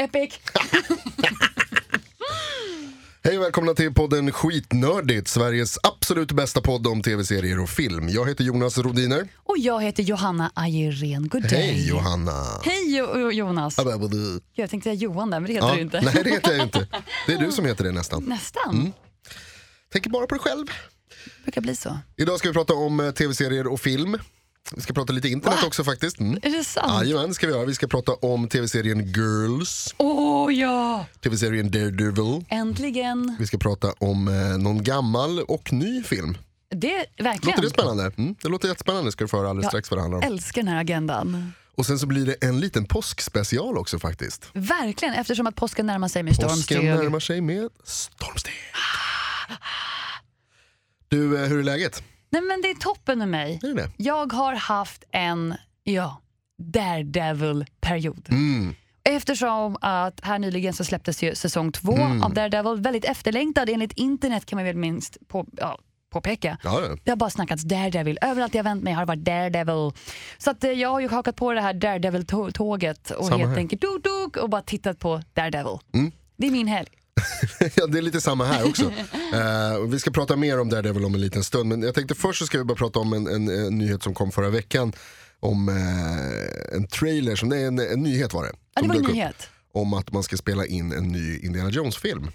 Epic! Hej och välkomna till podden Skitnördigt, Sveriges absolut bästa podd om tv-serier och film. Jag heter Jonas Rodiner. Och jag heter Johanna Ajerén. God day. Hej Johanna! Hej jo jo- Jonas. Ja, men du- Jag tänkte säga Johan där, men det heter du inte. nej det heter jag inte. Det är du som heter det nästan. Nästan. Tänker bara på dig själv. brukar bli så. Idag ska vi prata om eh, tv-serier och film. Vi ska prata lite internet Va? också faktiskt. Mm. Är det sant? Jajamän, ska vi göra. Vi ska prata om tv-serien Girls, Åh ja! tv-serien Daredevil. Äntligen. Vi ska prata om eh, någon gammal och ny film. Det, verkligen. Låter det spännande? Mm, det låter jättespännande ska du få höra alldeles strax vad det handlar om. älskar den här agendan. Och sen så blir det en liten påskspecial också faktiskt. Verkligen, eftersom att påsken närmar sig med Påsken stormsteg. närmar sig med stormsteg. Du, eh, hur är läget? Nej men det är toppen med mig. Det det? Jag har haft en, ja, Daredevil-period. Mm. Eftersom att här nyligen så släpptes ju säsong två Mm. av Daredevil, väldigt efterlängtad enligt internet kan man väl minst på, ja, påpeka. Ja, ja. Det har bara snackats Daredevil. Överallt jag vänt mig har det varit Daredevil. Så att, eh, jag har ju hakat på det här Daredevil-tåget och Samma helt här. enkelt duk, duk, och bara tittat på Daredevil. Mm. Det är min helg. ja, det är lite samma här också. Och vi ska prata mer om Daredevil om en liten stund. Men jag tänkte först så ska vi bara prata om en, en, en nyhet som kom förra veckan. Om eh, en trailer, som, nej, en, en nyhet var det. Ja, det var en dök upp nyhet. Om att man ska spela in en ny Indiana Jones-film.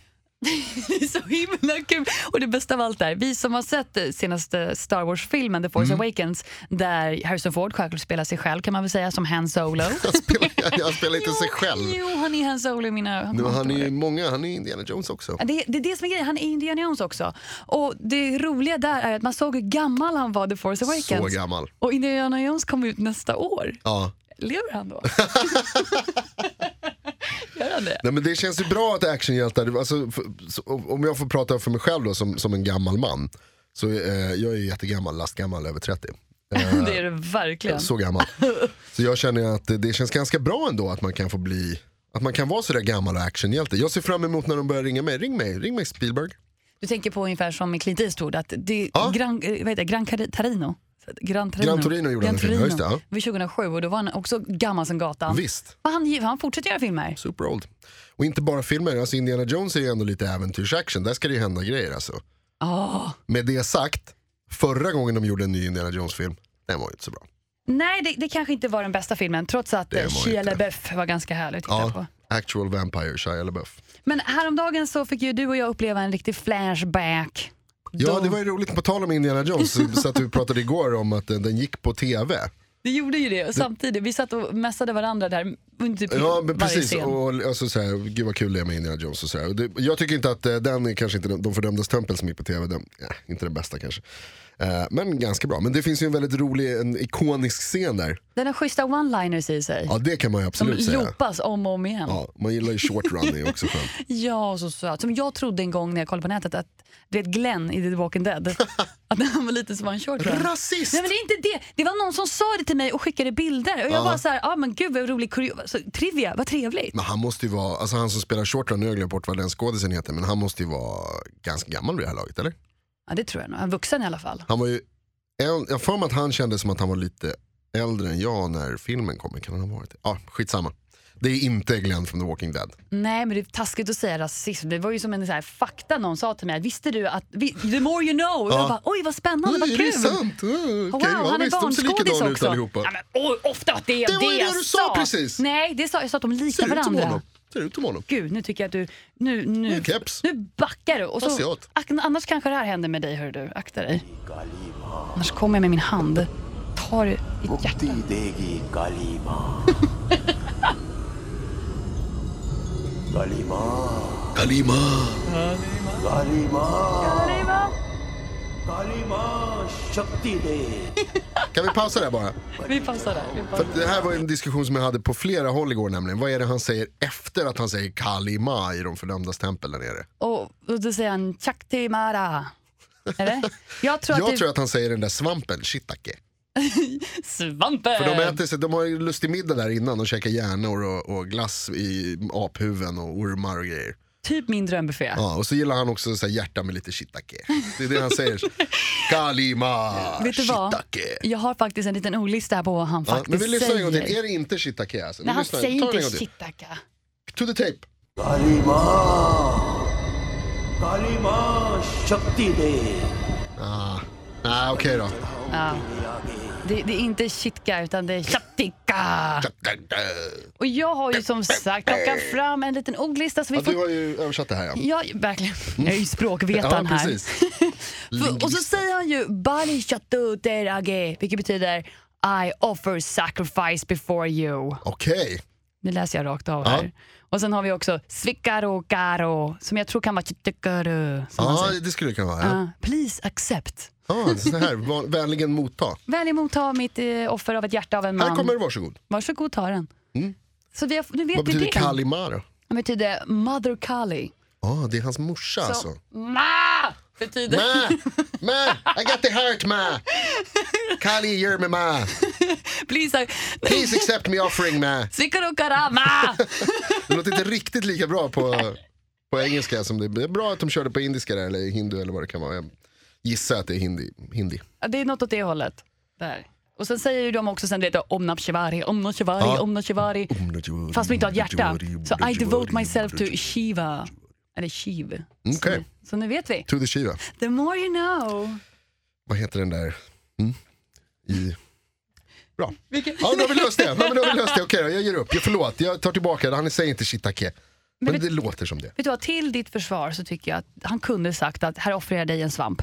Det är så himla kul. Och det bästa av allt är, vi som har sett eh, senaste Star Wars-filmen The Force Mm. Awakens, där Harrison Ford självklart spelar sig själv kan man väl säga, som Han Solo. Han spelar, han spelar inte sig själv. Jo, han är Han Solo i mina Nu, han är ju många, han är Indiana Jones också. det, det är det som är grejen, han är Indiana Jones också. Och det roliga där är att man såg hur gammal han var The Force Så Awakens. gammal. Och Indiana Jones kommer ut nästa år. Ja. Lever han då? Gör han det? Nej, men det känns ju bra att actionhjältar, alltså, för, så, om jag får prata för mig själv då, som, som en gammal man. Så eh, jag är jättegammal, lastgammal, över 30. Eh, Det är det verkligen. Så gammal. Så jag känner att det, känns ganska bra ändå att man kan få bli att man kan vara sådär gammal och actionhjälte. Jag ser fram emot när de börjar ringa mig. Ring mig, ring mig Spielberg. Du tänker på ungefär som med Clint Eastwood, att det Ja. Gran, eh, vad heter det, Gran Cari- Tarino. Gran Torino. Gran Torino gjorde han en film, ja, det, ja. Det var 2007 och då var han också gammal som gatan. Visst, Han, han fortsätter göra filmer. super old. Och inte bara filmer, alltså Indiana Jones är ju ändå lite äventyrsaction. Där ska det ju hända grejer alltså. Åh. Med det sagt, förra gången de gjorde en ny Indiana Jones-film, den var ju inte så bra. Nej, det, det kanske inte var den bästa filmen trots att eh, Shia. LaBeouf var ganska härlig att titta på. Ja, Actual Vampire, Shia LaBeouf. Men häromdagen så fick ju du och jag uppleva en riktig flashback. Ja, det var ju roligt på tal om Indiana Jones, så, att vi pratade igår om att den, den gick på TV. Det gjorde ju det. Och samtidigt, vi satt och mässade varandra där typ Ja men precis, scen. och alltså, så här, gud vad kul det är med Indiana Jones och så här. Jag tycker inte att eh, den är kanske inte den- de fördömdas tempel som gick på TV, den, eh, inte den bästa kanske. Eh, men ganska bra, men det finns ju en väldigt rolig, en ikonisk scen där. Den har schyssta one-liners i sig. Ja det kan man ju som absolut säga. loopas om och om igen. Ja, man gillar ju short run, det är också skönt. Ja, så söt. Som jag trodde en gång när jag kollade på nätet att du vet Glenn i The Walking Dead, att han var lite som en short run. Rasist! Nej men det är inte det. Det var någon som sa det till mig och skickade bilder och jag Ja. var så här, ah, men gud vad rolig så, trivia, vad trevligt. Men han måste ju vara, alltså han som spelar short run, nu har jag glömt bort vad den skådisen heter, men han måste ju vara ganska gammal vid det här laget eller? Ja det tror jag nog, en vuxen i alla fall. Han var ju, jag för mig att han kände som att han var lite äldre än jag när filmen kom, kan han ha varit det? Ja, skitsamma. Det är inte Glenn från The Walking Dead. Nej men det är taskigt att säga rasism, det var ju som en så här, fakta någon sa till mig, visste du att, vi, the more you know, och Ja. jag bara oj vad spännande, vad är kul. det sant? Uh, Oh, Okej, wow, ja, han är barnskådis också. allihopa. Ja, men, oj, ofta att det är Det det, var ju det du sa precis. Nej, det sa, jag sa att de liknar Ser ut som varandra. Ser ut som honom. Gud, nu tycker jag att du... Nu, nu, Nu, keps. nu backar du. Och så, Asiat. ak- annars kanske det här händer med dig, hör du. Akta dig. Annars kommer jag med min hand, tar ditt hjärta. Kalima. Kalima. Kalima. Kalima. Kalima. Kalima. Kan vi pausa där bara? Vi pausar där. För det här var en diskussion som jag hade på flera håll igår nämligen. Vad är det han säger efter att han säger Kalima i de fördömdas tempel där nere? Och, då säger han Chaktimara, Eller? Jag, tror att, jag det... tror att han säger den där svampen, shiitake. Svampen! För de, äter sig, de har ju lustig middag där innan och käkar hjärnor och, och glass i aphuven och ormar och grejer. Typ min drömbuffé. Ja, och så gillar han också så här hjärta med lite shiitake. Det är det han säger. Kalima, Vet du vad? shiitake. Jag har faktiskt en liten ordlista här på vad han Ja, faktiskt men vi lyssnar en gång säger. till. Är det inte shiitake alltså? Vi Nej, han lyssnar. säger Ta den en inte gång till. shiitaka. to the tape. काली माँ काली माँ शक्ति दे Ah, ah okej då. Ja. det, det är inte Chitka utan det är Chattika. Och jag har ju som sagt plockat fram en liten ordlista så vi Ja, du får... har ju översatt det här ja. Ja, verkligen. Jag är ju språkvetaren Ja, här. och så säger han ju Bali Chatu Terage, vilket betyder I offer sacrifice before you. Okej. Nu läser jag rakt av Ja. här. Och sen har vi också Svikaro Karo, som jag tror kan vara man Ja, det skulle det kunna vara. Ja. Ja, please accept. Ah, så här, vänligen motta. Väl motta mitt eh, offer av ett hjärta av en man. Här kommer det, varsågod. Varsågod ta den. Så vi har, nu vet Vad vi betyder det. Kalima då? Det betyder Mother Kali. Ah, det är hans morsa alltså. Ma betyder... Ma! Ma! I got the heart ma! Kali, you're me ma! Please, Please accept me offering ma! Svikaro Kara, ma! Det låter inte riktigt lika bra på, på engelska som det. Det är bra att de körde på indiska där, eller hindu eller vad det kan vara. Jag gissar att det är hindi. hindi. Ja, Det är något åt det hållet. Där. Och sen säger ju de också sen det Om Nam Shivari, Om Nam Shivari, Ja. Om Nam Shivari. Fast de inte har ett hjärta. Så I devote myself to Shiva. Eller Shiv. Okej. Så, så nu vet vi. To the Shiva. The more you know. Vad heter den där? Mm? I... Bra. Ja, då har vi löst det. Ja, men då har vi löst det. Okej då, jag ger upp. Jag, förlåt, jag tar tillbaka det. Han säger inte shitake. Men vet- det låter som det. Vet du vad, till ditt försvar så tycker jag att han kunde sagt att här offrar jag dig en svamp.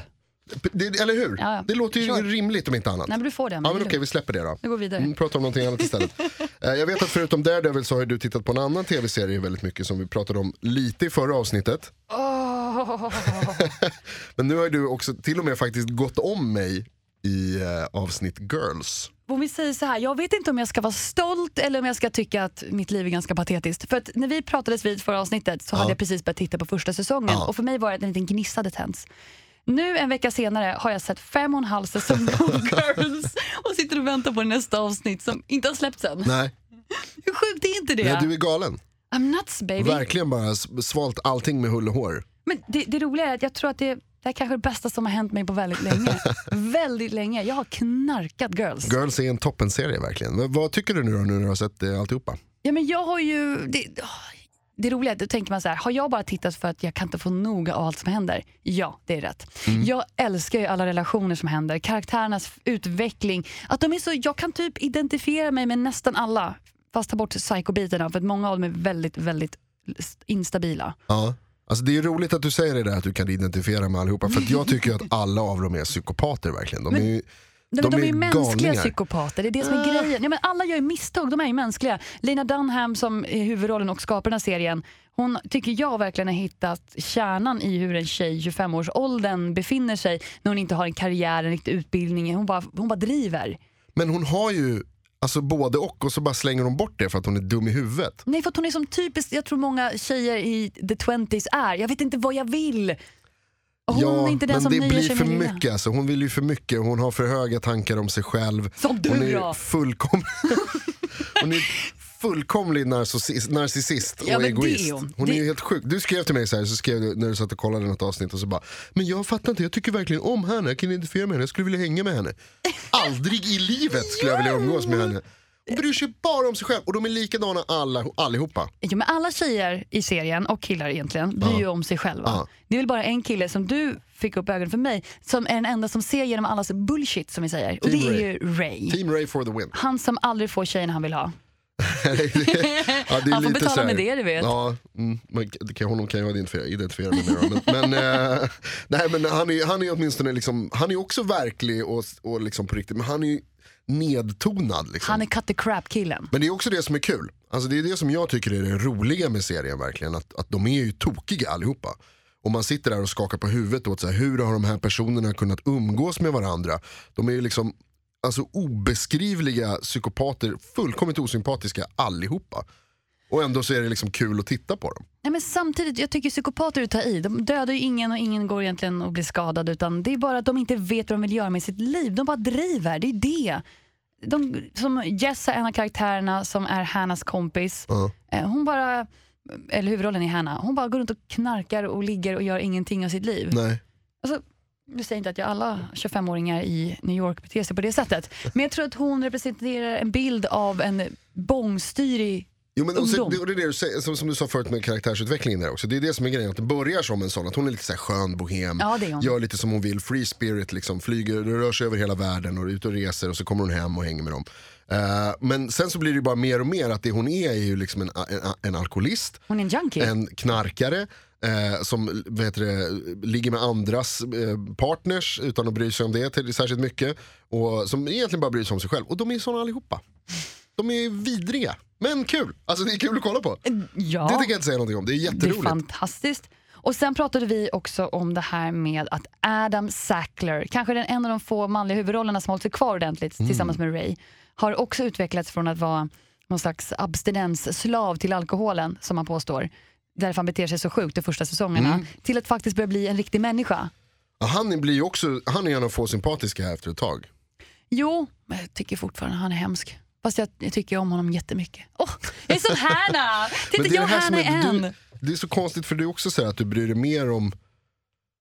Det eller hur? Ja, ja. Det låter ju Sure. rimligt om inte annat. Nej men du får den. Ja men det okej, vi släpper det då. Vi går vidare. Mm, pratar om någonting annat istället. Eh, jag vet att förutom Daredevil så har du tittat på en annan tv-serie väldigt mycket som vi pratade om lite i förra avsnittet. Åh. Men nu har du också till och med faktiskt gått om mig i eh, avsnitt Girls. Om vi säger så här, jag vet inte om jag ska vara stolt eller om jag ska tycka att mitt liv är ganska patetiskt. För att när vi pratades vid förra avsnittet så hade jag precis börjat titta på första säsongen Ja. och för mig var det en liten gnista hade tänts. Nu en vecka senare har jag sett fem och en halv säsong Girls och sitter och väntar på nästa avsnitt som inte har släppts än. Nej, Hur sjukt är inte det? ja, du är galen. I'm nuts baby. Verkligen bara svalt allting med hull och hår. Men det, det roliga är att jag tror att det, det är kanske det bästa som har hänt mig på väldigt länge. väldigt länge. Jag har knarkat Girls. Girls är en toppenserie verkligen. Men vad tycker du nu då när du har sett eh, alltihopa? Ja, men jag har ju... Det, det roliga är att då tänker man så här, har jag bara tittat för att jag kan inte få nog av allt som händer? Ja, det är rätt. Jag älskar ju alla relationer som händer, karaktärernas utveckling. Att de är så, jag kan typ identifiera mig med nästan alla, fast ta bort psykobitarna för att många av dem är väldigt, väldigt instabila. Ja. Alltså det är roligt att du säger det där att du kan identifiera med allihopa för jag tycker att alla av dem är psykopater verkligen. De är ju, De, De de, är är ju mänskliga galningar. psykopater, det är det som är grejen. Ja, men alla gör ju misstag, de är ju mänskliga. Lena Dunham som är huvudrollen och skapar den här serien, hon tycker jag verkligen har hittat kärnan i hur en tjej i 25-årsåldern befinner sig när hon inte har en karriär, en riktig utbildning. Hon bara, hon bara driver. men hon har ju alltså både och och så bara slänger hon bort det för att hon är dum i huvudet. Nej, för att hon är som typiskt, jag tror många tjejer i the 20s är. Jag vet inte vad jag vill. Och hon ja, är inte den men som det blir sig för lilla. mycket. Alltså. Hon vill ju för mycket, hon har för höga tankar om sig själv. Som du hon är då. fullkom... hon är fullkomlig narcissist, narcissist och Ja, är egoist. hon. hon är Det- ju helt sjuk. Du skrev till mig så här, så skrev du när du satt och kollade något avsnitt och så bara Men jag fattar inte, jag tycker verkligen om henne, jag kan identifiera med henne, jag skulle vilja hänga med henne. Aldrig i livet skulle jag vilja umgås med henne. Hon bryr sig bara om sig själv och de är likadana alla, allihopa. Ja, men alla tjejer i serien, och killar egentligen, bryr ju om sig själva. Ja. Det är väl bara en kille som du fick upp ögonen för mig, som är den enda som ser genom allas bullshit som vi säger. Och Team det är Ray. ju Ray. Team Ray for the win. Han som aldrig får tjejerna han vill ha. ja, det är Han får betala här- med det, du vet. Ja, mm, man, det kan, honom kan jag identifiera, identifiera mig med. Men, men, eh, nej, men han, är, han är åtminstone liksom, han är också verklig och, och liksom på riktigt, men han är nedtonad. Liksom. Han är cut the crap-killen. Men det är också det som är kul. Alltså det är det som jag tycker är det roliga med serien verkligen. Att, att de är ju tokiga allihopa. Och man sitter där och skakar på huvudet åt så här, hur har de här personerna kunnat umgås med varandra? De är ju liksom alltså, obeskrivliga psykopater, fullkomligt osympatiska allihopa. Och ändå så är det liksom kul att titta på dem. Nej, men samtidigt, jag tycker psykopater är att ta i. De dödar ju ingen och ingen går egentligen och blir skadad. Utan det är bara att de inte vet vad de vill göra med sitt liv. De bara driver, det är det. De, som Jess är en av karaktärerna som är Hannas kompis. Ja. Eh, Hon bara, eller huvudrollen är Hanna, hon bara går runt och knarkar och ligger och gör ingenting av sitt liv. Nej. Alltså, nu säger inte att jag alla 25-åringar i New York beter sig på det sättet. Men jag tror att hon representerar en bild av en bångstyrig Jo, men och så, ungdom. det, det är det du säger, som, som du sa förut med karaktärsutvecklingen där också. Det är det som är grejen, att det börjar som en sån, att hon är lite så här skön bohem, Ja, gör lite som hon vill, free spirit, liksom, flyger, rör sig över hela världen och ute och reser och så kommer hon hem och hänger med dem. Eh, men sen så blir det bara mer och mer att det hon är är ju liksom en, en, en alkoholist, Hon är en junkie. en knarkare eh, som heter det, ligger med andras eh, partners utan att bry sig om det till, särskilt mycket. Och som egentligen bara bryr sig om sig själv. Och de är såna allihopa. De är vidriga, men kul. Alltså det är kul att kolla på. ja. Det tänker jag inte säga någonting om, det är Det är jätteroligt. fantastiskt. Och sen pratade vi också om det här med att Adam Sackler, kanske den en av de få manliga huvudrollerna som hållit sig kvar ordentligt Mm. tillsammans med Ray, har också utvecklats från att vara någon slags abstinensslav till alkoholen, som han påstår. Därför han beter sig så sjukt de första säsongerna, Mm. till att faktiskt börja bli en riktig människa. Ja, han, blir också, han är en av få sympatiska här efter ett tag. Jo, men jag tycker fortfarande han är hemsk. Fast jag, jag tycker om honom jättemycket. Åh, jag är som Hanna! Titta, Men det är jag och Hanna är är, en. du, det är så konstigt för du också säger att du bryr dig mer om,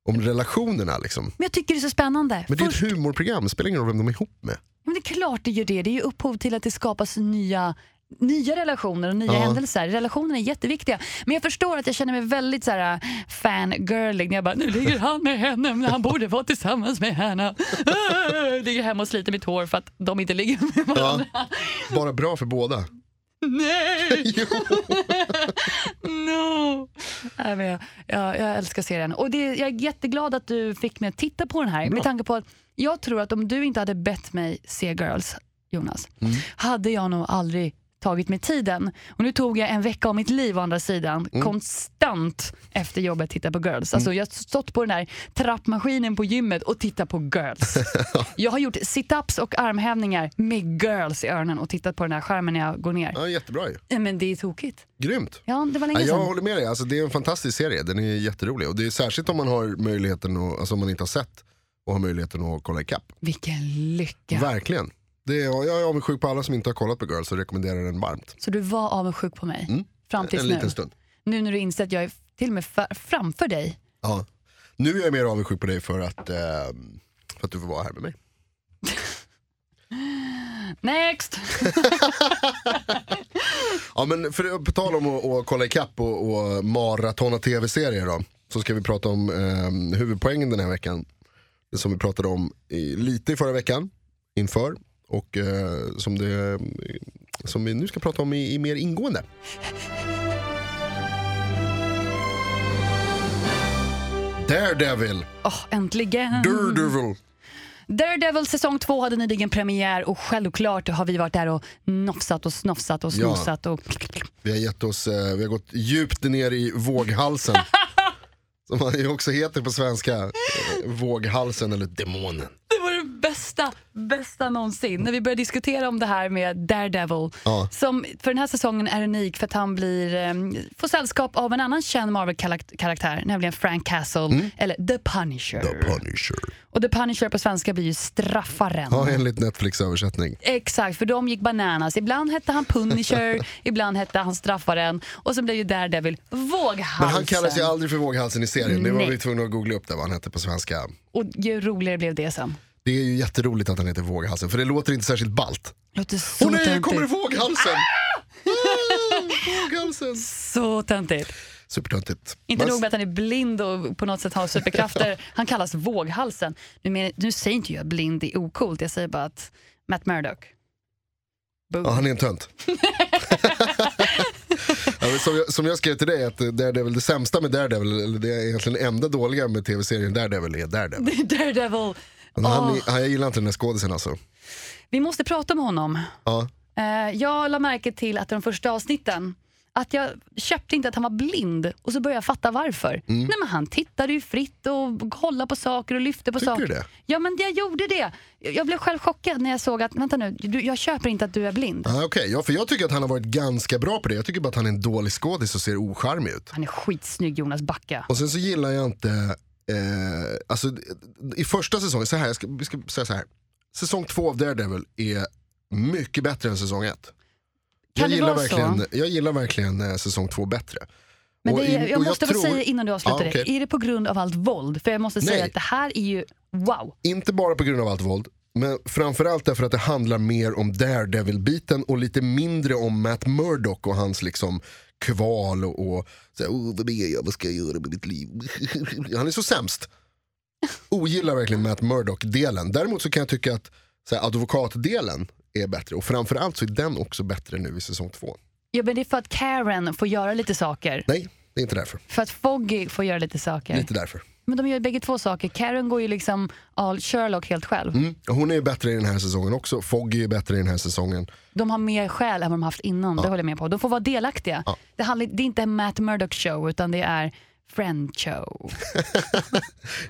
om relationerna. Liksom. Men jag tycker det är så spännande. Men det är Först- ett humorprogram, det spelar ingen roll vem de är ihop med. Men det är klart det gör det. Det är ju upphov till att det skapas nya nya relationer och nya Ja. händelser. Relationerna är jätteviktiga. Men jag förstår att jag känner mig väldigt så här, fangirlig när jag bara, nu ligger han med henne men han borde vara tillsammans med henne. Ligger hemma och sliter mitt hår för att de inte ligger med varandra. Ja, bara bra för båda. Nej! No. Nej, men jag, jag, jag älskar serien. Och det, jag är jätteglad att du fick mig att titta på den här. Med tanke på att jag tror att om du inte hade bett mig se Girls, Jonas, Mm. hade jag nog aldrig tagit mig tiden. Och nu tog jag en vecka av mitt liv å andra sidan, Mm. konstant efter jobbet titta på Girls. Alltså, jag har stått på den där trappmaskinen på gymmet och tittat på Girls. jag har gjort sit-ups och armhävningar med Girls i öronen och tittat på den här skärmen när jag går ner. Ja, jättebra ju. Men det är tokigt. Grymt. Ja, det var Ja, länge jag sedan. håller med dig, alltså, det är en fantastisk serie. Den är jätterolig. Och det är särskilt om man har möjligheten, att, alltså om man inte har sett och har möjligheten att kolla ikapp. Vilken lycka. Verkligen. Det är, jag är avundsjuk på alla som inte har kollat på Girls och rekommenderar den varmt. Så du var avundsjuk på mig fram tills En nu. liten stund. Nu när du inser att jag är till och med framför dig. Ja. Nu är jag mer avundsjuk på dig för att, eh, för att du får vara här med mig. Next! Ja, men för, på tal om att, att kolla ikapp och, och maratona tv-serier då, så ska vi prata om eh, huvudpoängen den här veckan. Det som vi pratade om i, lite i förra veckan, inför, och eh, som, det, som vi nu ska prata om i, i mer ingående. Daredevil, Åh, äntligen! Daredevil. Daredevil säsong två hade nyligen premiär och självklart har vi varit där och nofsat och snofsat och Ja. snosat. Och... Vi har, gett oss, eh, vi har gått djupt ner i våghalsen. som han ju också heter på svenska, våghalsen eller demonen. Bästa, bästa någonsin. När vi började diskutera om det här med Daredevil. Ja. Som för den här säsongen är unik för att han blir, eh, får sällskap av en annan känd Marvel-karaktär, nämligen Frank Castle, eller The Punisher. Mm. The Punisher. Och The Punisher på svenska blir ju straffaren. Ja, enligt Netflix översättning. Exakt, för de gick bananas. Ibland hette han Punisher, ibland hette han straffaren och så blev ju Daredevil våghalsen. Men han kallas ju aldrig för våghalsen i serien, det var Nej. vi tvungna att googla upp det vad han hette på svenska. Och ju roligare blev det sen. Det är ju jätteroligt att han heter våghalsen, för det låter inte särskilt ballt. Låter så Åh nej, töntigt. kommer våghalsen! Ah, våghalsen! Så töntigt. Supertöntigt. Inte nog med att han är blind och på något sätt har superkrafter. Han kallas våghalsen. Nu, men, nu säger inte jag att blind är ocoolt, jag säger bara att Matt Murdock. Boom. Ja, han är en tönt. som, jag, som jag skrev till dig, att Daredevil, det sämsta med Daredevil, eller det är egentligen enda dåliga med tv-serien Daredevil är Daredevil. Daredevil. Men han, han, jag gillar inte den här skådisen alltså. Vi måste prata om honom. Ja. Eh, jag la märke till att de första avsnitten att jag köpte inte att han var blind och så började jag fatta varför. Nej, men han tittade ju fritt och kollade på saker och lyfte på Tycker saker. du det? Ja men jag gjorde det. Jag blev själv chockad när jag såg att, vänta nu, du, jag köper inte att du är blind. Ah, Okej, ja, för jag tycker att han har varit ganska bra på det. Jag tycker bara att han är en dålig skådis och ser ocharmig ut. Han är skitsnygg Jonas Backa. Och sen så gillar jag inte, eh, alltså i första säsongen, så här, jag ska, vi ska säga så här. Säsong två av Daredevil är mycket bättre än säsong ett. Kan jag, det gillar vara så? verkligen, jag gillar verkligen eh, säsong två bättre. Men det är, jag måste få tror- säga innan du avslutar Ja, okej. det, är det på grund av allt våld? För jag måste säga Nej. att det här är ju wow. Inte bara på grund av allt våld, Men framförallt därför att det handlar mer om Daredevil-biten och lite mindre om Matt Murdock och hans liksom kval och, och så här, oh, vad är jag, vad ska jag göra med mitt liv? Han är så sämst. Ogillar verkligen Matt Murdock-delen. Däremot så kan jag tycka att så här, advokatdelen är bättre och framförallt så är den också bättre nu i säsong två. Ja, men det är för att Karen får göra lite saker. Nej, det är inte därför. För att Foggy får göra lite saker. Lite därför. Men de gör ju bägge två saker. Karen går ju liksom all Sherlock helt själv. Mm. Hon är ju bättre i den här säsongen också. Foggy är bättre i den här säsongen. De har mer själ än vad de haft innan, det håller jag med på. De får vara delaktiga. Ja. Det, handlar, det är inte en Matt Murdock show, utan det är Friend show.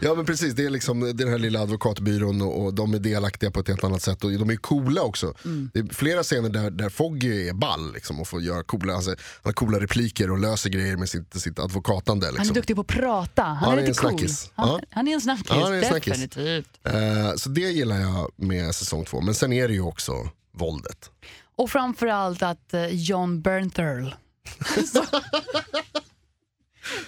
Ja men precis, det är liksom det är den här lilla advokatbyrån och, och de är delaktiga på ett helt annat sätt och de är coola också. Mm. Det är flera scener där, där Foggy är ball liksom, och får göra coola, alltså, han har coola repliker och löser grejer med sitt, sitt advokatande. Han är Liksom. duktig på att prata. Han Ja, är är lite cool. Han, han är en snackis, Ja, han är en definitivt. Eh, så det gillar jag med säsong två. Men sen är det ju också våldet. Och framförallt att eh, John Bernthal.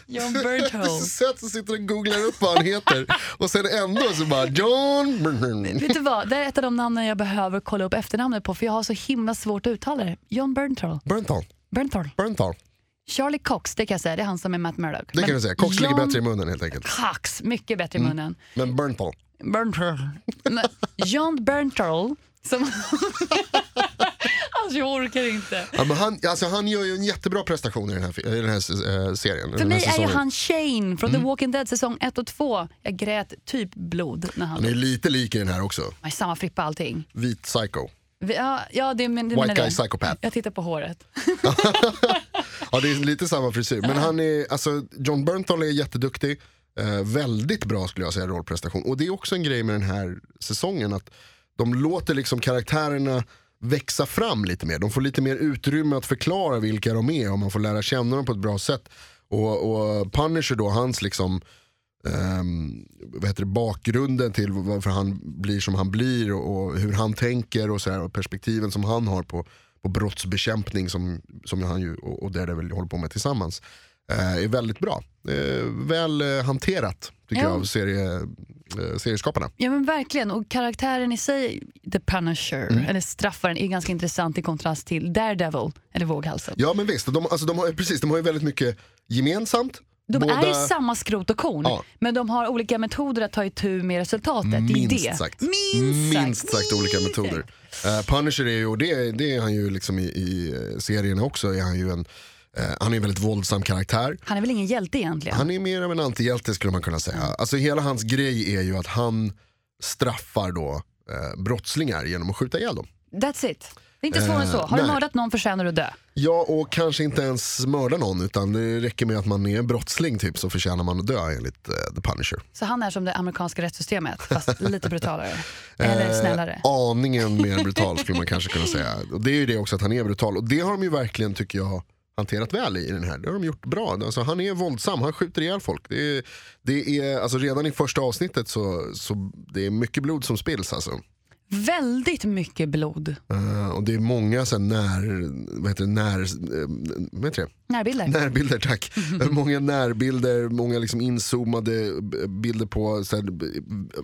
John så Bernthal. sött att sitter och googlar upp vad han heter och sen ändå så bara John... Vet du vad, det är ett av de namnen jag behöver kolla upp efternamnet på för jag har så himla svårt att uttala det. John Bernthal. Bernthal. Bernthal. Bernthal. Charlie Cox, det kan jag säga. Det är han som är Matt Murdock. Det kan Men du säga. Cox ligger John bättre i munnen helt enkelt. Cox, mycket bättre i munnen. Men Bernthal. Bernthal. John Bernthal, som... alltså jag orkar inte. Ja, men han, alltså, han gör ju en jättebra prestation i den här, i den här eh, serien. För den här mig är ju säsongen. han Shane från The Walking Dead säsong 1 och 2. Jag grät typ blod när han... Han är lite lik i den här också. Han är samma frippa allting. Vit psycho. Vi- Ja, ja det, men, det White menar guy det. psychopath. Jag tittar på håret. Ja, det är lite samma frisyr. Men han är, alltså, John Bernthal är jätteduktig. Eh, väldigt bra skulle jag säga rollprestation. Och det är också en grej med den här säsongen att de låter liksom karaktärerna växa fram lite mer. De får lite mer utrymme att förklara vilka de är och man får lära känna dem på ett bra sätt. Och, och Punisher då, hans liksom ehm, vad heter det, bakgrunden till varför han blir som han blir och, och hur han tänker och, så här, och perspektiven som han har på, på brottsbekämpning som, som han ju, och, och Daredevil håller på med tillsammans eh, är väldigt bra. Eh, väl eh, hanterat tycker Ja. jag av serie, serieskaparna. Ja men verkligen, och karaktären i sig, The Punisher, Mm. eller straffaren, är ganska intressant i kontrast till Daredevil, eller Våghalsen. Ja men visst, de, alltså, de, har, precis, de har ju väldigt mycket gemensamt. De Båda- är i samma skrot och korn, Ja. men de har olika metoder att ta itu med resultatet. Minst det. sagt. Minst sagt. Minst sagt olika metoder. Uh, Punisher är ju, och det, det är han ju liksom i, i eh, serierna också, är han ju en eh, han är en väldigt våldsam karaktär. Han är väl ingen hjälte egentligen? Han är mer av en antihjälte skulle man kunna säga. Alltså hela hans grej är ju att han straffar då eh, brottslingar genom att skjuta ihjäl dem. That's it. Det är inte svårare än så. Har du mördat någon förtjänar du att dö. Ja, och kanske inte ens mörda någon utan det räcker med att man är en brottsling typ så förtjänar man att dö enligt eh, The Punisher. Så han är som det amerikanska rättssystemet, fast lite brutalare. Eller Eh, snällare. aningen mer brutal skulle man kanske kunna säga. Och det är ju det också att han är brutal. Och det har de ju verkligen, tycker jag, hanterat väl i den här. Det har de gjort bra. Alltså, han är våldsam, han skjuter ihjäl folk. Det är, det är, alltså, redan i första avsnittet så, så det är mycket blod som spills. Alltså. Väldigt mycket blod. Eh, och det är många så här, när, vad heter det, när, eh, vad heter det? Närbilder. Närbilder, tack. många närbilder, många liksom inzoomade bilder på så här,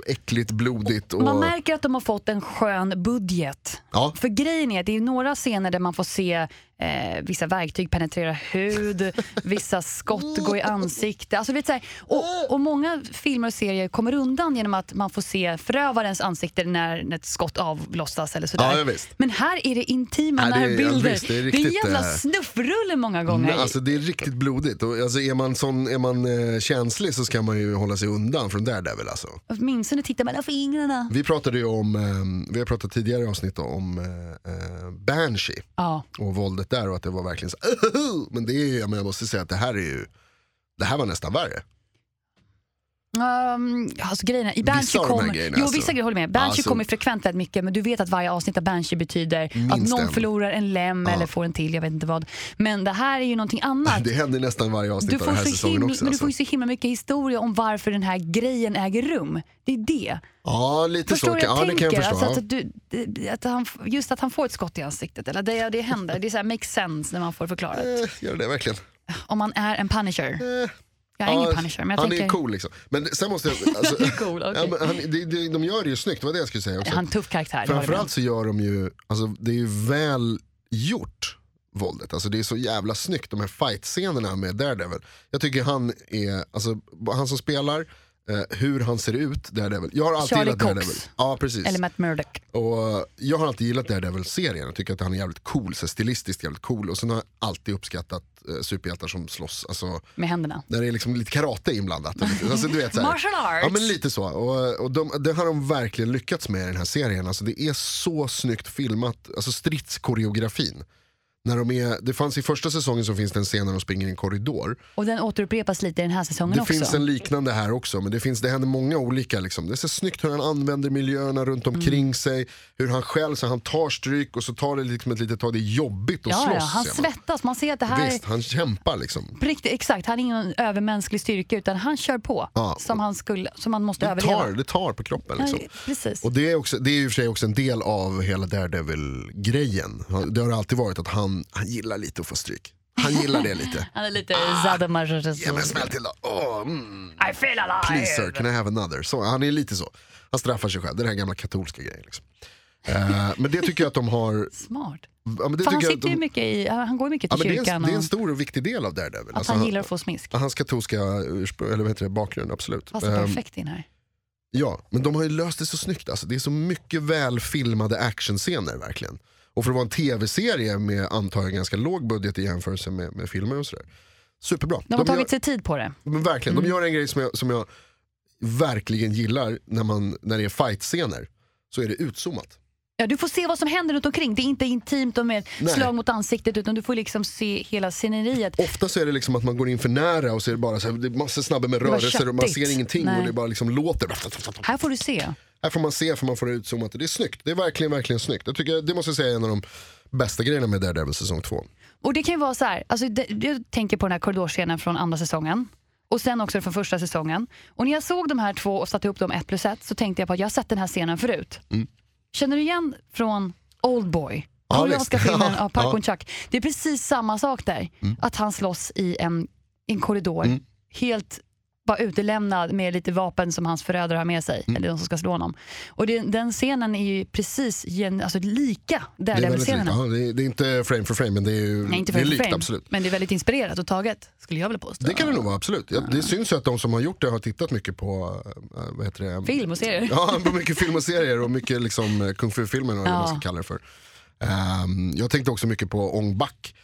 äckligt, blodigt. Och, Man märker att de har fått en skön budget. ja, För grejen är att det är några scener där man får se eh, vissa verktyg penetrera hud, vissa skott gå i ansikte. Alltså, vet, så här, och, och många filmer och serier kommer undan genom att man får se förövarens ansikte när, när ett skott avlossas eller sådär. Ja. Men här är det intima det är- ja, närbilder. visst, det är det, är riktigt, en jävla eh, snuffrulle många gånger. Nej, alltså det är riktigt blodigt. Och, alltså, är man, sån, är man eh, känslig så ska man ju hålla sig undan från Daredevil. Alltså. Åtminstone man på fingrarna. Vi pratade ju om, eh, vi har pratat tidigare i avsnitt om eh, eh, Banshee Ja. och våldet där och att det var verkligen så! Men det är ju, men jag måste säga att det här är ju, det här var nästan värre. Um, alltså grejerna, i Vissa Banshee av de här kommer, grejerna, jo, alltså. vissa grejer håller med. Banshee Alltså- kommer frekvent väldigt mycket men du vet att varje avsnitt av Banshee betyder att Minst någon en. förlorar en lem eller får en till, jag vet inte vad. Men det här är ju någonting annat. Det händer nästan varje avsnitt Du av får, den här så säsongen himla, också. men du Alltså. får ju så himla mycket historia om varför den här grejen äger rum. Det är det. Ja, lite Förstår så. du kan- Ja, det kan jag förstå. Alltså, ja. att du, att han, just att han får ett skott i ansiktet, eller det, det händer. Det är så här, makes sense när man får förklarat. Eh, gör det verkligen? Om man är en punisher. Eh, Jag är ingen Punisher, men jag han tänker... är cool liksom. Men sen måste jag... Alltså, cool, okej. ja, men han, de, de, de gör det ju snyggt, det var det jag skulle säga också. Han är en tuff karaktär. Framförallt så gör de ju, alltså det är ju väl gjort våldet. Alltså det är så jävla snyggt de här fight-scenerna med Daredevil. Jag tycker han är, alltså han som spelar, eh, hur han ser ut, Daredevil. Jag har alltid Charlie gillat Cox. Daredevil. Ja precis. Eller Matt Murdock. Och jag har alltid gillat Daredevil-serien och tycker att han är jävligt cool, så stilistiskt jävligt cool. Och sen har jag alltid uppskattat eh, superhjältar som slåss, alltså Med händerna. när det är liksom lite karate inblandat. Alltså, du vet, så här. Martial arts. Ja men lite så. Och, och de, det har de verkligen lyckats med i den här serien. Alltså, det är så snyggt filmat, alltså stridskoreografin. När de är, det fanns i första säsongen så finns det en scen när de springer i en korridor. Och den återupprepas lite i den här säsongen Det också. finns en liknande här också, men det, finns, det händer många olika. Liksom. Det är så snyggt hur han använder miljöerna runt omkring Mm. sig, hur han själv så han tar stryk och så tar det liksom ett litet tag, det är jobbigt att ja, slåss. ja, han svettas. Man ser att det här Visst, han kämpar liksom. Riktigt, exakt, han är ingen övermänsklig styrka utan han kör på Ja. som, han skulle, som han måste Det överleva. tar, det tar på kroppen. Liksom. Ja, precis. Och det är, också, det är i och för sig också en del av hela Daredevil-grejen. Det har alltid varit att han, han gillar lite att få stryk. Han gillar det lite. Han är lite Zadamar. Ge mig en smäll till då. Åh, mm. I feel alive! Please sir, can I have another? Så, han är lite så. Han straffar sig själv, det är den här gamla katolska grejen. Liksom. Eh, men det tycker jag att de har... Smart. Ja, men det För han, sitter ju de, mycket i, han går mycket ja, till men det, är kyrkan. en, det är en och stor och viktig del av Daredevil. Alltså, att han gillar att få smisk. Hans katolska ursprung, eller vad heter det, bakgrund, absolut. Passar Ehm, perfekt in här. Ja, men de har ju löst det så snyggt. Alltså. Det är så mycket välfilmade actionscener verkligen. Och för att vara en tv-serie med antar jag ganska låg budget i jämförelse med, med filmer och sådär. Superbra. De har gör, tagit sig tid på det. men verkligen, Mm. de gör en grej som jag, som jag verkligen gillar när, man, när det är fight-scener. Så är det utzoomat. Ja, du får se vad som händer runt omkring. Det är inte intimt och med Nej. slag mot ansiktet utan du får liksom se hela sceneriet. Ofta så är det liksom att man går in för nära och så är det bara så här, det är massa snabba med rörelser och man ser ingenting Nej. och det bara liksom låter. Här får du se. Här får man se för man får det utzoomat. Det är snyggt. Det är verkligen, verkligen snyggt. Jag tycker, det måste jag säga är en av de bästa grejerna med Daredevil säsong 2. Och det kan ju vara så här, alltså det, jag tänker på den här korridorscenen från andra säsongen. Och sen också från första säsongen. Och när jag såg de här två och satte ihop dem ett plus ett så tänkte jag på att jag har sett den här scenen förut. Känner du igen från Oldboy? Mm. Ja, Koreanska visst. filmen av Park Ja. Mm. Chan-wook Det är precis samma sak där. Att han slåss i en, en korridor. Helt bara utelämnad med lite vapen som hans förrädare har med sig. Mm. Eller de som ska slå honom. Och det, den scenen är ju precis gen, alltså lika Det likt. Daredevil-scenerna. ja, det, är, det är inte frame for frame men det är, ju, Nej, inte det är likt frame, absolut. men det är väldigt inspirerat och taget skulle jag vilja påstå. Det kan det nog vara, absolut. Ja, det syns ju att de som har gjort det har tittat mycket på äh, vad heter det? Film och serier. Ja, på mycket film och serier och mycket liksom, eh, kung fu-filmer eller vad man ska Ja. kalla det för. Ehm, jag tänkte också mycket på Ong Bak,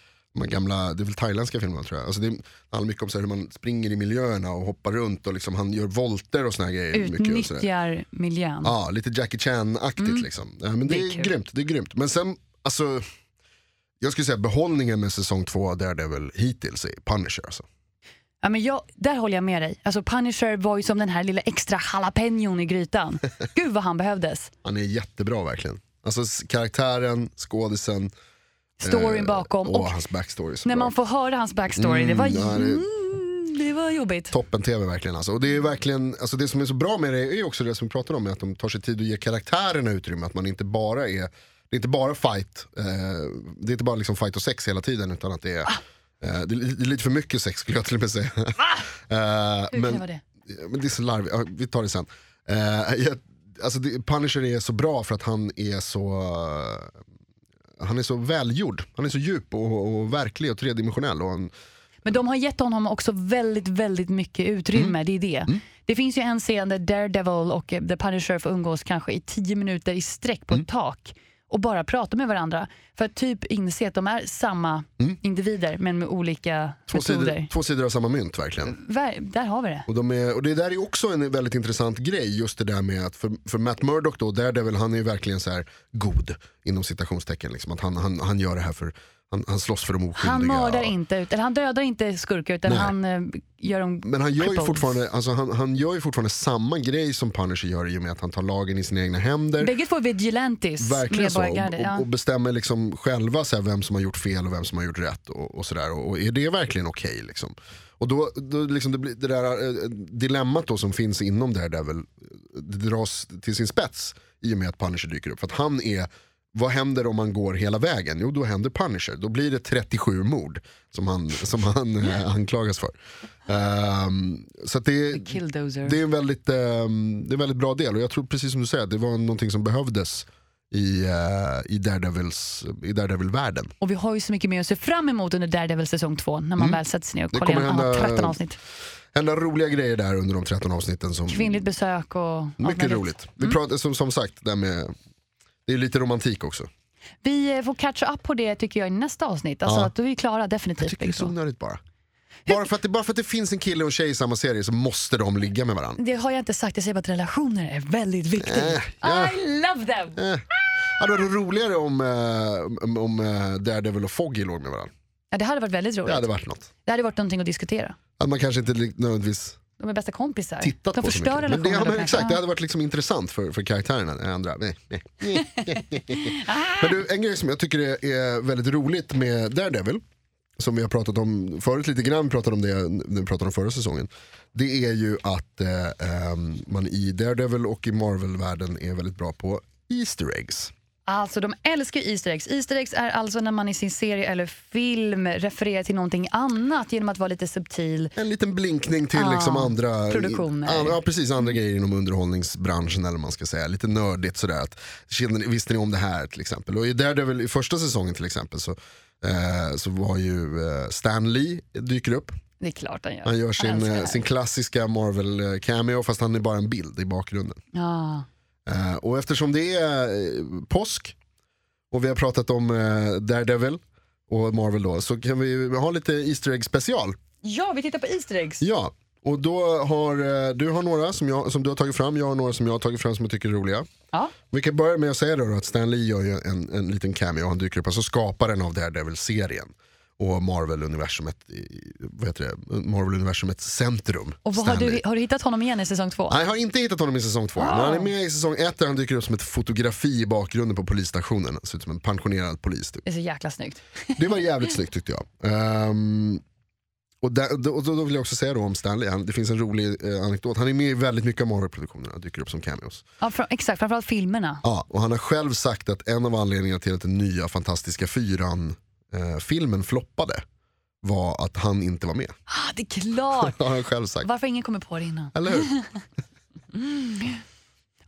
de gamla, det är väl thailändska filmerna tror jag. Alltså det handlar mycket om så här, hur man springer i miljöerna och hoppar runt och liksom, han gör volter och såna grejer. Utnyttjar miljön. Ja, lite Jackie Chan-aktigt liksom. Ja, men det, Det är är, kul. grymt, det är grymt. Men sen, alltså, jag skulle säga behållningen med säsong två av Daredevil hittills är Punisher alltså. Ja, men jag, där håller jag med dig. Alltså Punisher var ju som den här lilla extra jalapenon i grytan. Gud vad han behövdes. Han är jättebra verkligen. Alltså karaktären, skådisen Storyn eh, bakom. och Och hans backstory. när bra. man får höra hans backstory, det, var, Mm, ja, det- mm, det var jobbigt. Toppen-tv verkligen alltså. Och det är verkligen, alltså det som är så bra med det är också det som vi pratar om, att de tar sig tid att ge karaktärerna utrymme. Att man inte bara är, det är inte bara fight, eh, det är inte bara liksom fight och sex hela tiden utan att det är, eh, det är lite för mycket sex skulle jag till och med säga. Eh, Hur kan det men, vara det? men det är så larvigt, ja, vi tar det sen. Eh, jag, alltså det, Punisher är så bra för att han är så han är så välgjord, han är så djup och, och verklig och tredimensionell. Och han, Men de har gett honom också väldigt, väldigt mycket utrymme. Mm. Det är det. Det finns ju en scen där Daredevil och The Punisher får umgås kanske i tio minuter i sträck på Mm. ett tak och bara prata med varandra. För att typ inse att de är samma individer men med olika Mm. två, metoder. sidor, två sidor av samma mynt verkligen. Ver- Där har vi det. Och, de är, och det där är också en väldigt intressant grej, just det där med att för, för Matt Murdock då, Daredevil, han är ju verkligen så här god inom citationstecken. Liksom, att han, han, han gör det här för, han, han slåss för de oskyldiga. Han mördar inte, eller han dödar inte skurkar utan Nej. han eh, gör dem Men han gör, ju fortfarande, alltså han, han gör ju fortfarande samma grej som Punisher gör i och med att han tar lagen i sina egna händer. Bägge två vigilantes, Verkligen så. Och, medborgargarde. och, Ja. och bestämmer liksom själva så här, vem som har gjort fel och vem som har gjort rätt. Och, och, sådär. och, och är det verkligen okej? liksom? Och då, då liksom det, blir, det där eh, dilemmat då som finns inom Daredevil, det dras till sin spets i och med att Punisher dyker upp. För att han är vad händer om man går hela vägen? Jo, då händer Punisher. Då blir det 37 mord som han, som han eh, anklagas för. Ehm, så det, det, är en väldigt, ehm, det är en väldigt bra del och jag tror precis som du säger, det var någonting som behövdes i, uh, i, Daredevils, i Daredevil-världen. Och vi har ju så mycket mer att se fram emot under Daredevil säsong 2 när man väl sätter sig ner och Mm. Det kollar igenom alla hända- 13 avsnitt. hända roliga grejer där under de 13 avsnitten. Som, Kvinnligt besök och mycket roligt. Vi pratar, som, som sagt, där med, det är lite romantik också. Vi eh, får catcha upp på det tycker jag i nästa avsnitt. Alltså Ja. att då är vi klara Jag definitivt. tycker det är så onödigt bara. Bara för, att det, bara för att det finns en kille och en tjej i samma serie så måste de ligga med varandra. Det har jag inte sagt, jag säger bara att relationer är väldigt viktigt. Äh, ja. I love them! Eh. Hade varit roligare om, eh, om, Daredevil och Foggy låg med varandra. Ja, det hade varit väldigt roligt. Det hade varit något. Det hade varit någonting att diskutera. Att man kanske inte nödvändigtvis De är bästa kompisar. tittat De på förstör mycket. Men det, relationer. ja, men exakt, det hade varit liksom intressant för, för karaktärerna. Andra. Nej, nej, nej. men du, en grej som jag tycker är, är väldigt roligt med Daredevil, som vi har pratat om förut lite grann, vi pratade om det när vi pratade om förra säsongen. Det är ju att eh, ehm, man i Daredevil och i Marvel-världen är väldigt bra på Easter eggs. Alltså de älskar ju Easter eggs. Easter eggs är alltså när man i sin serie eller film refererar till någonting annat genom att vara lite subtil. En liten blinkning till Ja, liksom andra, produktioner. an- ja, precis, andra grejer inom underhållningsbranschen eller man ska säga. Lite nördigt sådär. Att, känner visste ni om det här till exempel? Och i Daredevil i första säsongen till exempel så, eh, så var ju eh, Stan Lee dyker upp. Det är klart han gör. Han gör sin, eh, sin klassiska Marvel-cameo fast han är bara en bild i bakgrunden. Ja. Eh, och eftersom det är eh, påsk och vi har pratat om eh, Daredevil och Marvel då så kan vi ha lite Easter Egg special. ja, vi tittar på Easter eggs. Ja, och då har du har några som, jag, som du har tagit fram, jag har några som jag har tagit fram som jag tycker är roliga. Ja. Vi kan börja med att säga då att Stan Lee gör ju en, en liten cameo, han dyker upp, alltså skaparen av Daredevil-serien och Marvel-universumet, Marvel-universumets centrum. Och har, du, har du hittat honom igen i säsong två? Nej, jag har inte hittat honom i säsong två, men han är med i säsong ett där han dyker upp som ett fotografi i bakgrunden på polisstationen. Han ser ut som en pensionerad polis. Typ. Det är så jäkla snyggt. Det var jävligt snyggt tyckte jag. Ehm, och, där, och då, vill jag också säga då om Stanley, han, det finns en rolig eh, anekdot. Han är med i väldigt mycket av Marvel-produktionerna, dyker upp som cameos. Ja, fra, exakt, framförallt filmerna. Ja, och han har själv sagt att en av anledningarna till att den nya Fantastiska Fyran-filmen floppade var att han inte var med. Ah, det är klart! Har han själv sagt. Varför ingen kommit på det innan? Eller hur?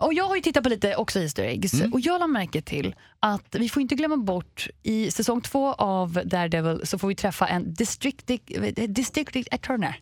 Och jag har ju tittat på lite också Easter eggs Mm. och jag la märke till att vi får inte glömma bort i säsong två av Daredevil så får vi träffa en district, district attorney.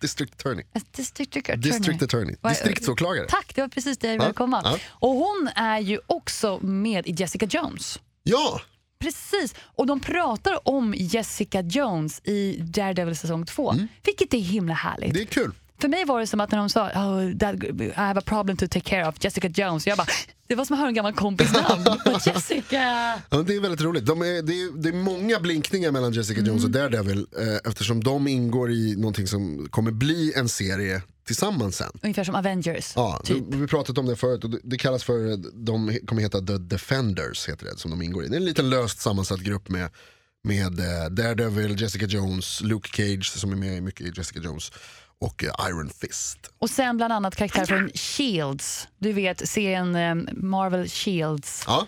District Attorney. District attorney. District Attorney. Distriktsåklagare. Tack, det var precis det jag ville komma. ja. Och hon är ju också med i Jessica Jones. Ja, Precis, och de pratar om Jessica Jones i Daredevil säsong två, vilket är himla härligt. Mm. det är kul. För mig var det som att när de sa oh, that, I have a problem to take care of Jessica Jones, jag bara, det var som att höra en gammal kompis namn. Jessica! Ja, det är väldigt roligt. De är, det, är, det är många blinkningar mellan Jessica Jones och Daredevil eh, eftersom de ingår i någonting som kommer bli en serie tillsammans sen. Ungefär som Avengers. Ja, typ. vi, vi pratat om det förut och det, det kallas för, de kommer heta The Defenders heter det som de ingår i. Det är en liten löst sammansatt grupp med, med eh, Daredevil, Jessica Jones, Luke Cage som är med mycket i Jessica Jones och eh, Iron Fist. Och sen bland annat karaktärer från Shields. Du vet serien eh, Marvel Shields, Ja,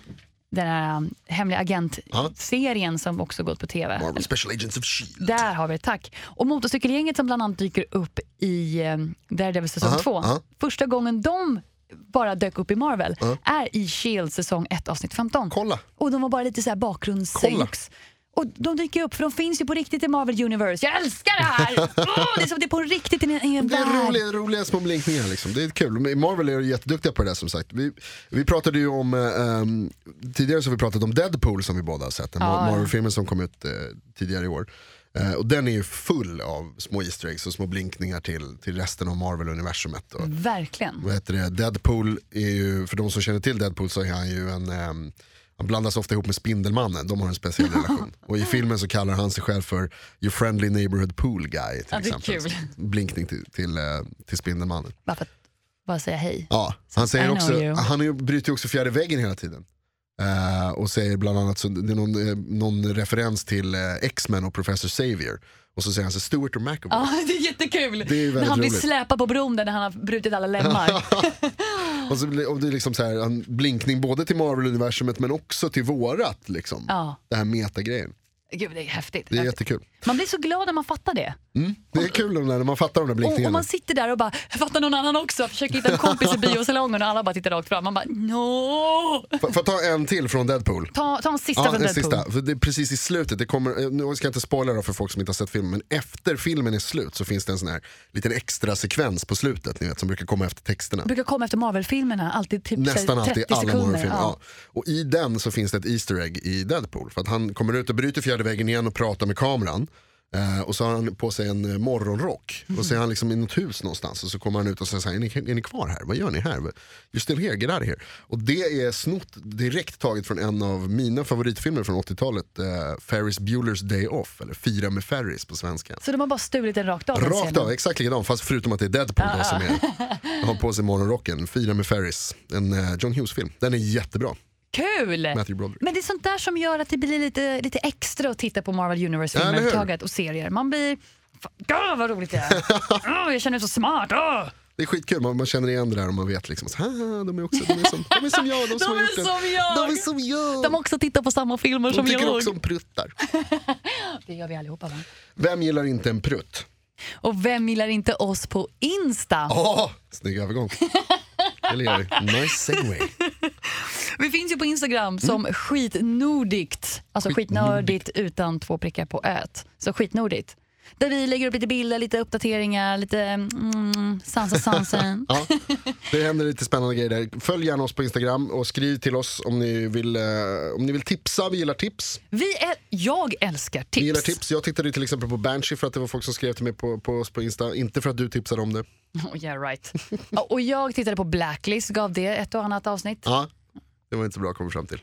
den här um, hemliga agent-serien som också gått på TV. Marvel Special Agents of S.H.I.E.L.D. Där har vi det, tack. Och motorcykelgänget som bland annat dyker upp i eh, Daredevil säsong Aha, 2. aha. Första gången de bara dök upp i Marvel är i Shield säsong 1 avsnitt 15. Kolla. Och de var bara lite så här bakgrundssex. Och de dyker upp för de finns ju på riktigt i Marvel Universe. Jag älskar det här! Åh, det är som det är på riktigt i en, i en Det är värld. roliga, roliga små blinkningar. Liksom. Det är kul. Marvel är jätteduktiga på det där som sagt. Vi, vi pratade ju om, eh, um, tidigare så har vi pratat om Deadpool som vi båda har sett. Den Ja, ja. Marvel-filmen som kom ut eh, tidigare i år. Eh, och den är ju full av små Easter eggs och små blinkningar till, till resten av Marvel-universumet. Och, Verkligen. vad heter det? Deadpool är ju, för de som känner till Deadpool så är han ju en ehm, han blandas ofta ihop med Spindelmannen, de har en speciell relation. Och i filmen så kallar han sig själv för your friendly neighborhood pool guy. Till Ja, exempel. Blinkning till, till, eh, till Spindelmannen. Bara för att bara säga hej. Ja, han, säger också, han bryter ju också fjärde väggen hela tiden. Eh, och säger bland annat, så det är någon, eh, någon referens till eh, X-Men och Professor Xavier. Och så säger han så Stewart och McAvoy. Ja, det är jättekul. Det är När han blir roligt. släpad på bron där när han har brutit alla lemmar. Och, så, blir- och det är liksom så här, en blinkning både till Marvel-universumet men också till vårat. Liksom. Ja. Det här metagrejen. Gud, det är häftigt. Det är jättekul. Man blir så glad när man fattar det. Mm. Det är kul när man fattar de där Och, och blinkningarna. man sitter där och bara, fattar någon annan också? Försöker hitta en kompis i biosalongen och alla bara tittar rakt fram. Man bara, no! Får jag ta en till från Deadpool? Ta, ta en sista Ja, från en Deadpool. sista. För det är precis i slutet, det kommer, eh, nu ska jag inte spoila för folk som inte har sett filmen, men efter filmen är slut så finns det en sån här liten extra sekvens på slutet, ni vet, som brukar komma efter texterna. brukar komma efter Marvel-filmerna, alltid typ Nästan 30 alltid alla. Marvel-filmer. Ja. Ja. Och i den så finns det ett Easter egg i Deadpool. För att han kommer ut och bryter fjärde väggen igen och pratar med kameran. Eh, och så har han på sig en eh, morgonrock. Och så är han liksom i något hus någonstans. Och så kommer han ut och säger så här, är ni, är ni kvar här? Vad gör ni här? You're still here, get out of here. Och det är snott direkt taget från en av mina favoritfilmer från 80-talet. Eh, Ferris Bueller's Day Off, eller Fira med Ferris på svenska. Så de har bara stulit den rakt av? Rakt av, exakt likadant fast förutom att det är Deadpool då, som är, har på sig morgonrocken. Fira med Ferris, en eh, John Hughes-film. Den är jättebra. Kul! Matthew Broderick. Men det är sånt där som gör att det blir lite, lite extra att titta på Marvel Universe-filmer överhuvudtaget och serier. Man blir, Gud vad roligt det är. Åh, jag känner mig så smart. Åh. Det är skitkul, man, man känner igen det där och man vet liksom "Haha, de är, också, de, är som, de är som jag, de som De har är gjort det. som jag. De är som jag. De också tittar på samma filmer De som tycker jag. också om pruttar. Det gör vi allihopa va? Vem gillar inte en prutt? Och vem gillar inte oss på Insta? Åh, snygg övergång. Eller gör vi? Nice segway. Vi finns ju på Instagram som skitnordigt. Alltså skitnördigt utan två prickar på ät. Så skitnordigt. Där vi lägger upp lite bilder, lite uppdateringar, lite mm, sansa sansen. Ja, det händer lite spännande grejer där. Följ gärna oss på Instagram och skriv till oss om ni vill, eh, om ni vill tipsa. Vi gillar tips. Vi är, jag älskar tips. Vi gillar tips. Jag tittade till exempel på Banshee för att det var folk som skrev till mig på, på oss på Insta. Inte för att du tipsade om det. Oh, yeah, right. Och jag tittade på Blacklist, gav det ett och annat avsnitt. Ja, det var inte så bra att komma fram till.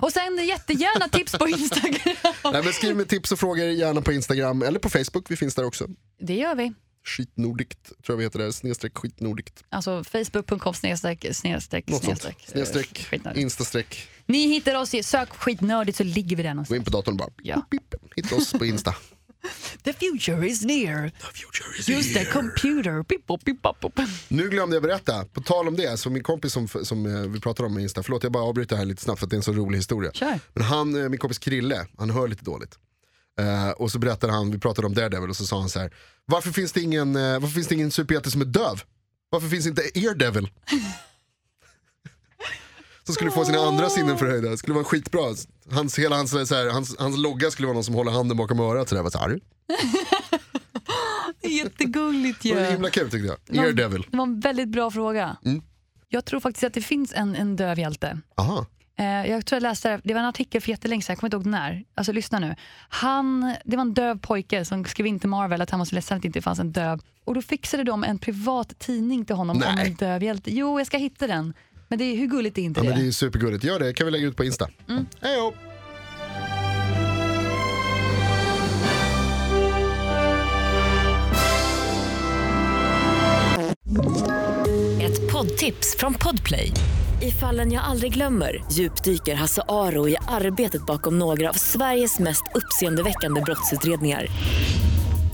Och sen jättegärna tips på Instagram. Nej, men skriv med tips och frågor gärna på Instagram eller på Facebook. Vi finns där också. Det gör vi. Skitnordikt tror jag vi heter där. Snedstreck skitnordikt. Alltså facebook.com snedstreck snedstreck Något snedstreck. Snedstreck, Skitnödigt. instastreck. Ni hittar oss, i sök skitnördigt så ligger vi där Gå någonstans. in på datorn bara Ja. pip, pip. hitta oss på Insta. The future is near. future is Just det, computer. Pip, pop, pip, pop, pop. Nu glömde jag berätta, på tal om det, så min kompis som, som eh, vi pratade om med Insta, förlåt jag bara avbryter här lite snabbt för att det är en så rolig historia. Kör. Men han, eh, min kompis Krille, han hör lite dåligt. Eh, och så berättade han, vi pratade om Daredevil och så sa han så här, varför finns det ingen, varför finns det ingen superhjälte som är döv? Varför finns inte Eardevil? Som skulle få sina andra sinnen förhöjda, det skulle vara skitbra. Hans, hela hans, så här, hans, hans logga skulle vara någon som håller handen bakom örat sådär, vad sa du? Jättegulligt Det ju. var himla kul tyckte jag. Eardevil. Det var en väldigt bra fråga. Mm. Jag tror faktiskt att det finns en, en döv hjälte. Aha. Eh, jag tror jag läste, det var en artikel för jättelänge sedan, jag kommer inte ihåg när. Alltså lyssna nu. Han, det var en döv pojke som skrev in till Marvel att han var så ledsen att det inte fanns en döv. Och då fixade de en privat tidning till honom om Nej. en döv hjälte. Jo, jag ska hitta den. Men det är, hur gulligt är inte Ja, det? men det är supergulligt, gör det, kan vi lägga ut på Insta. Hej då! Ett poddtips från Podplay. I fallen jag aldrig glömmer djupdyker Hasse Aro i arbetet bakom några av Sveriges mest uppseendeväckande brottsutredningar.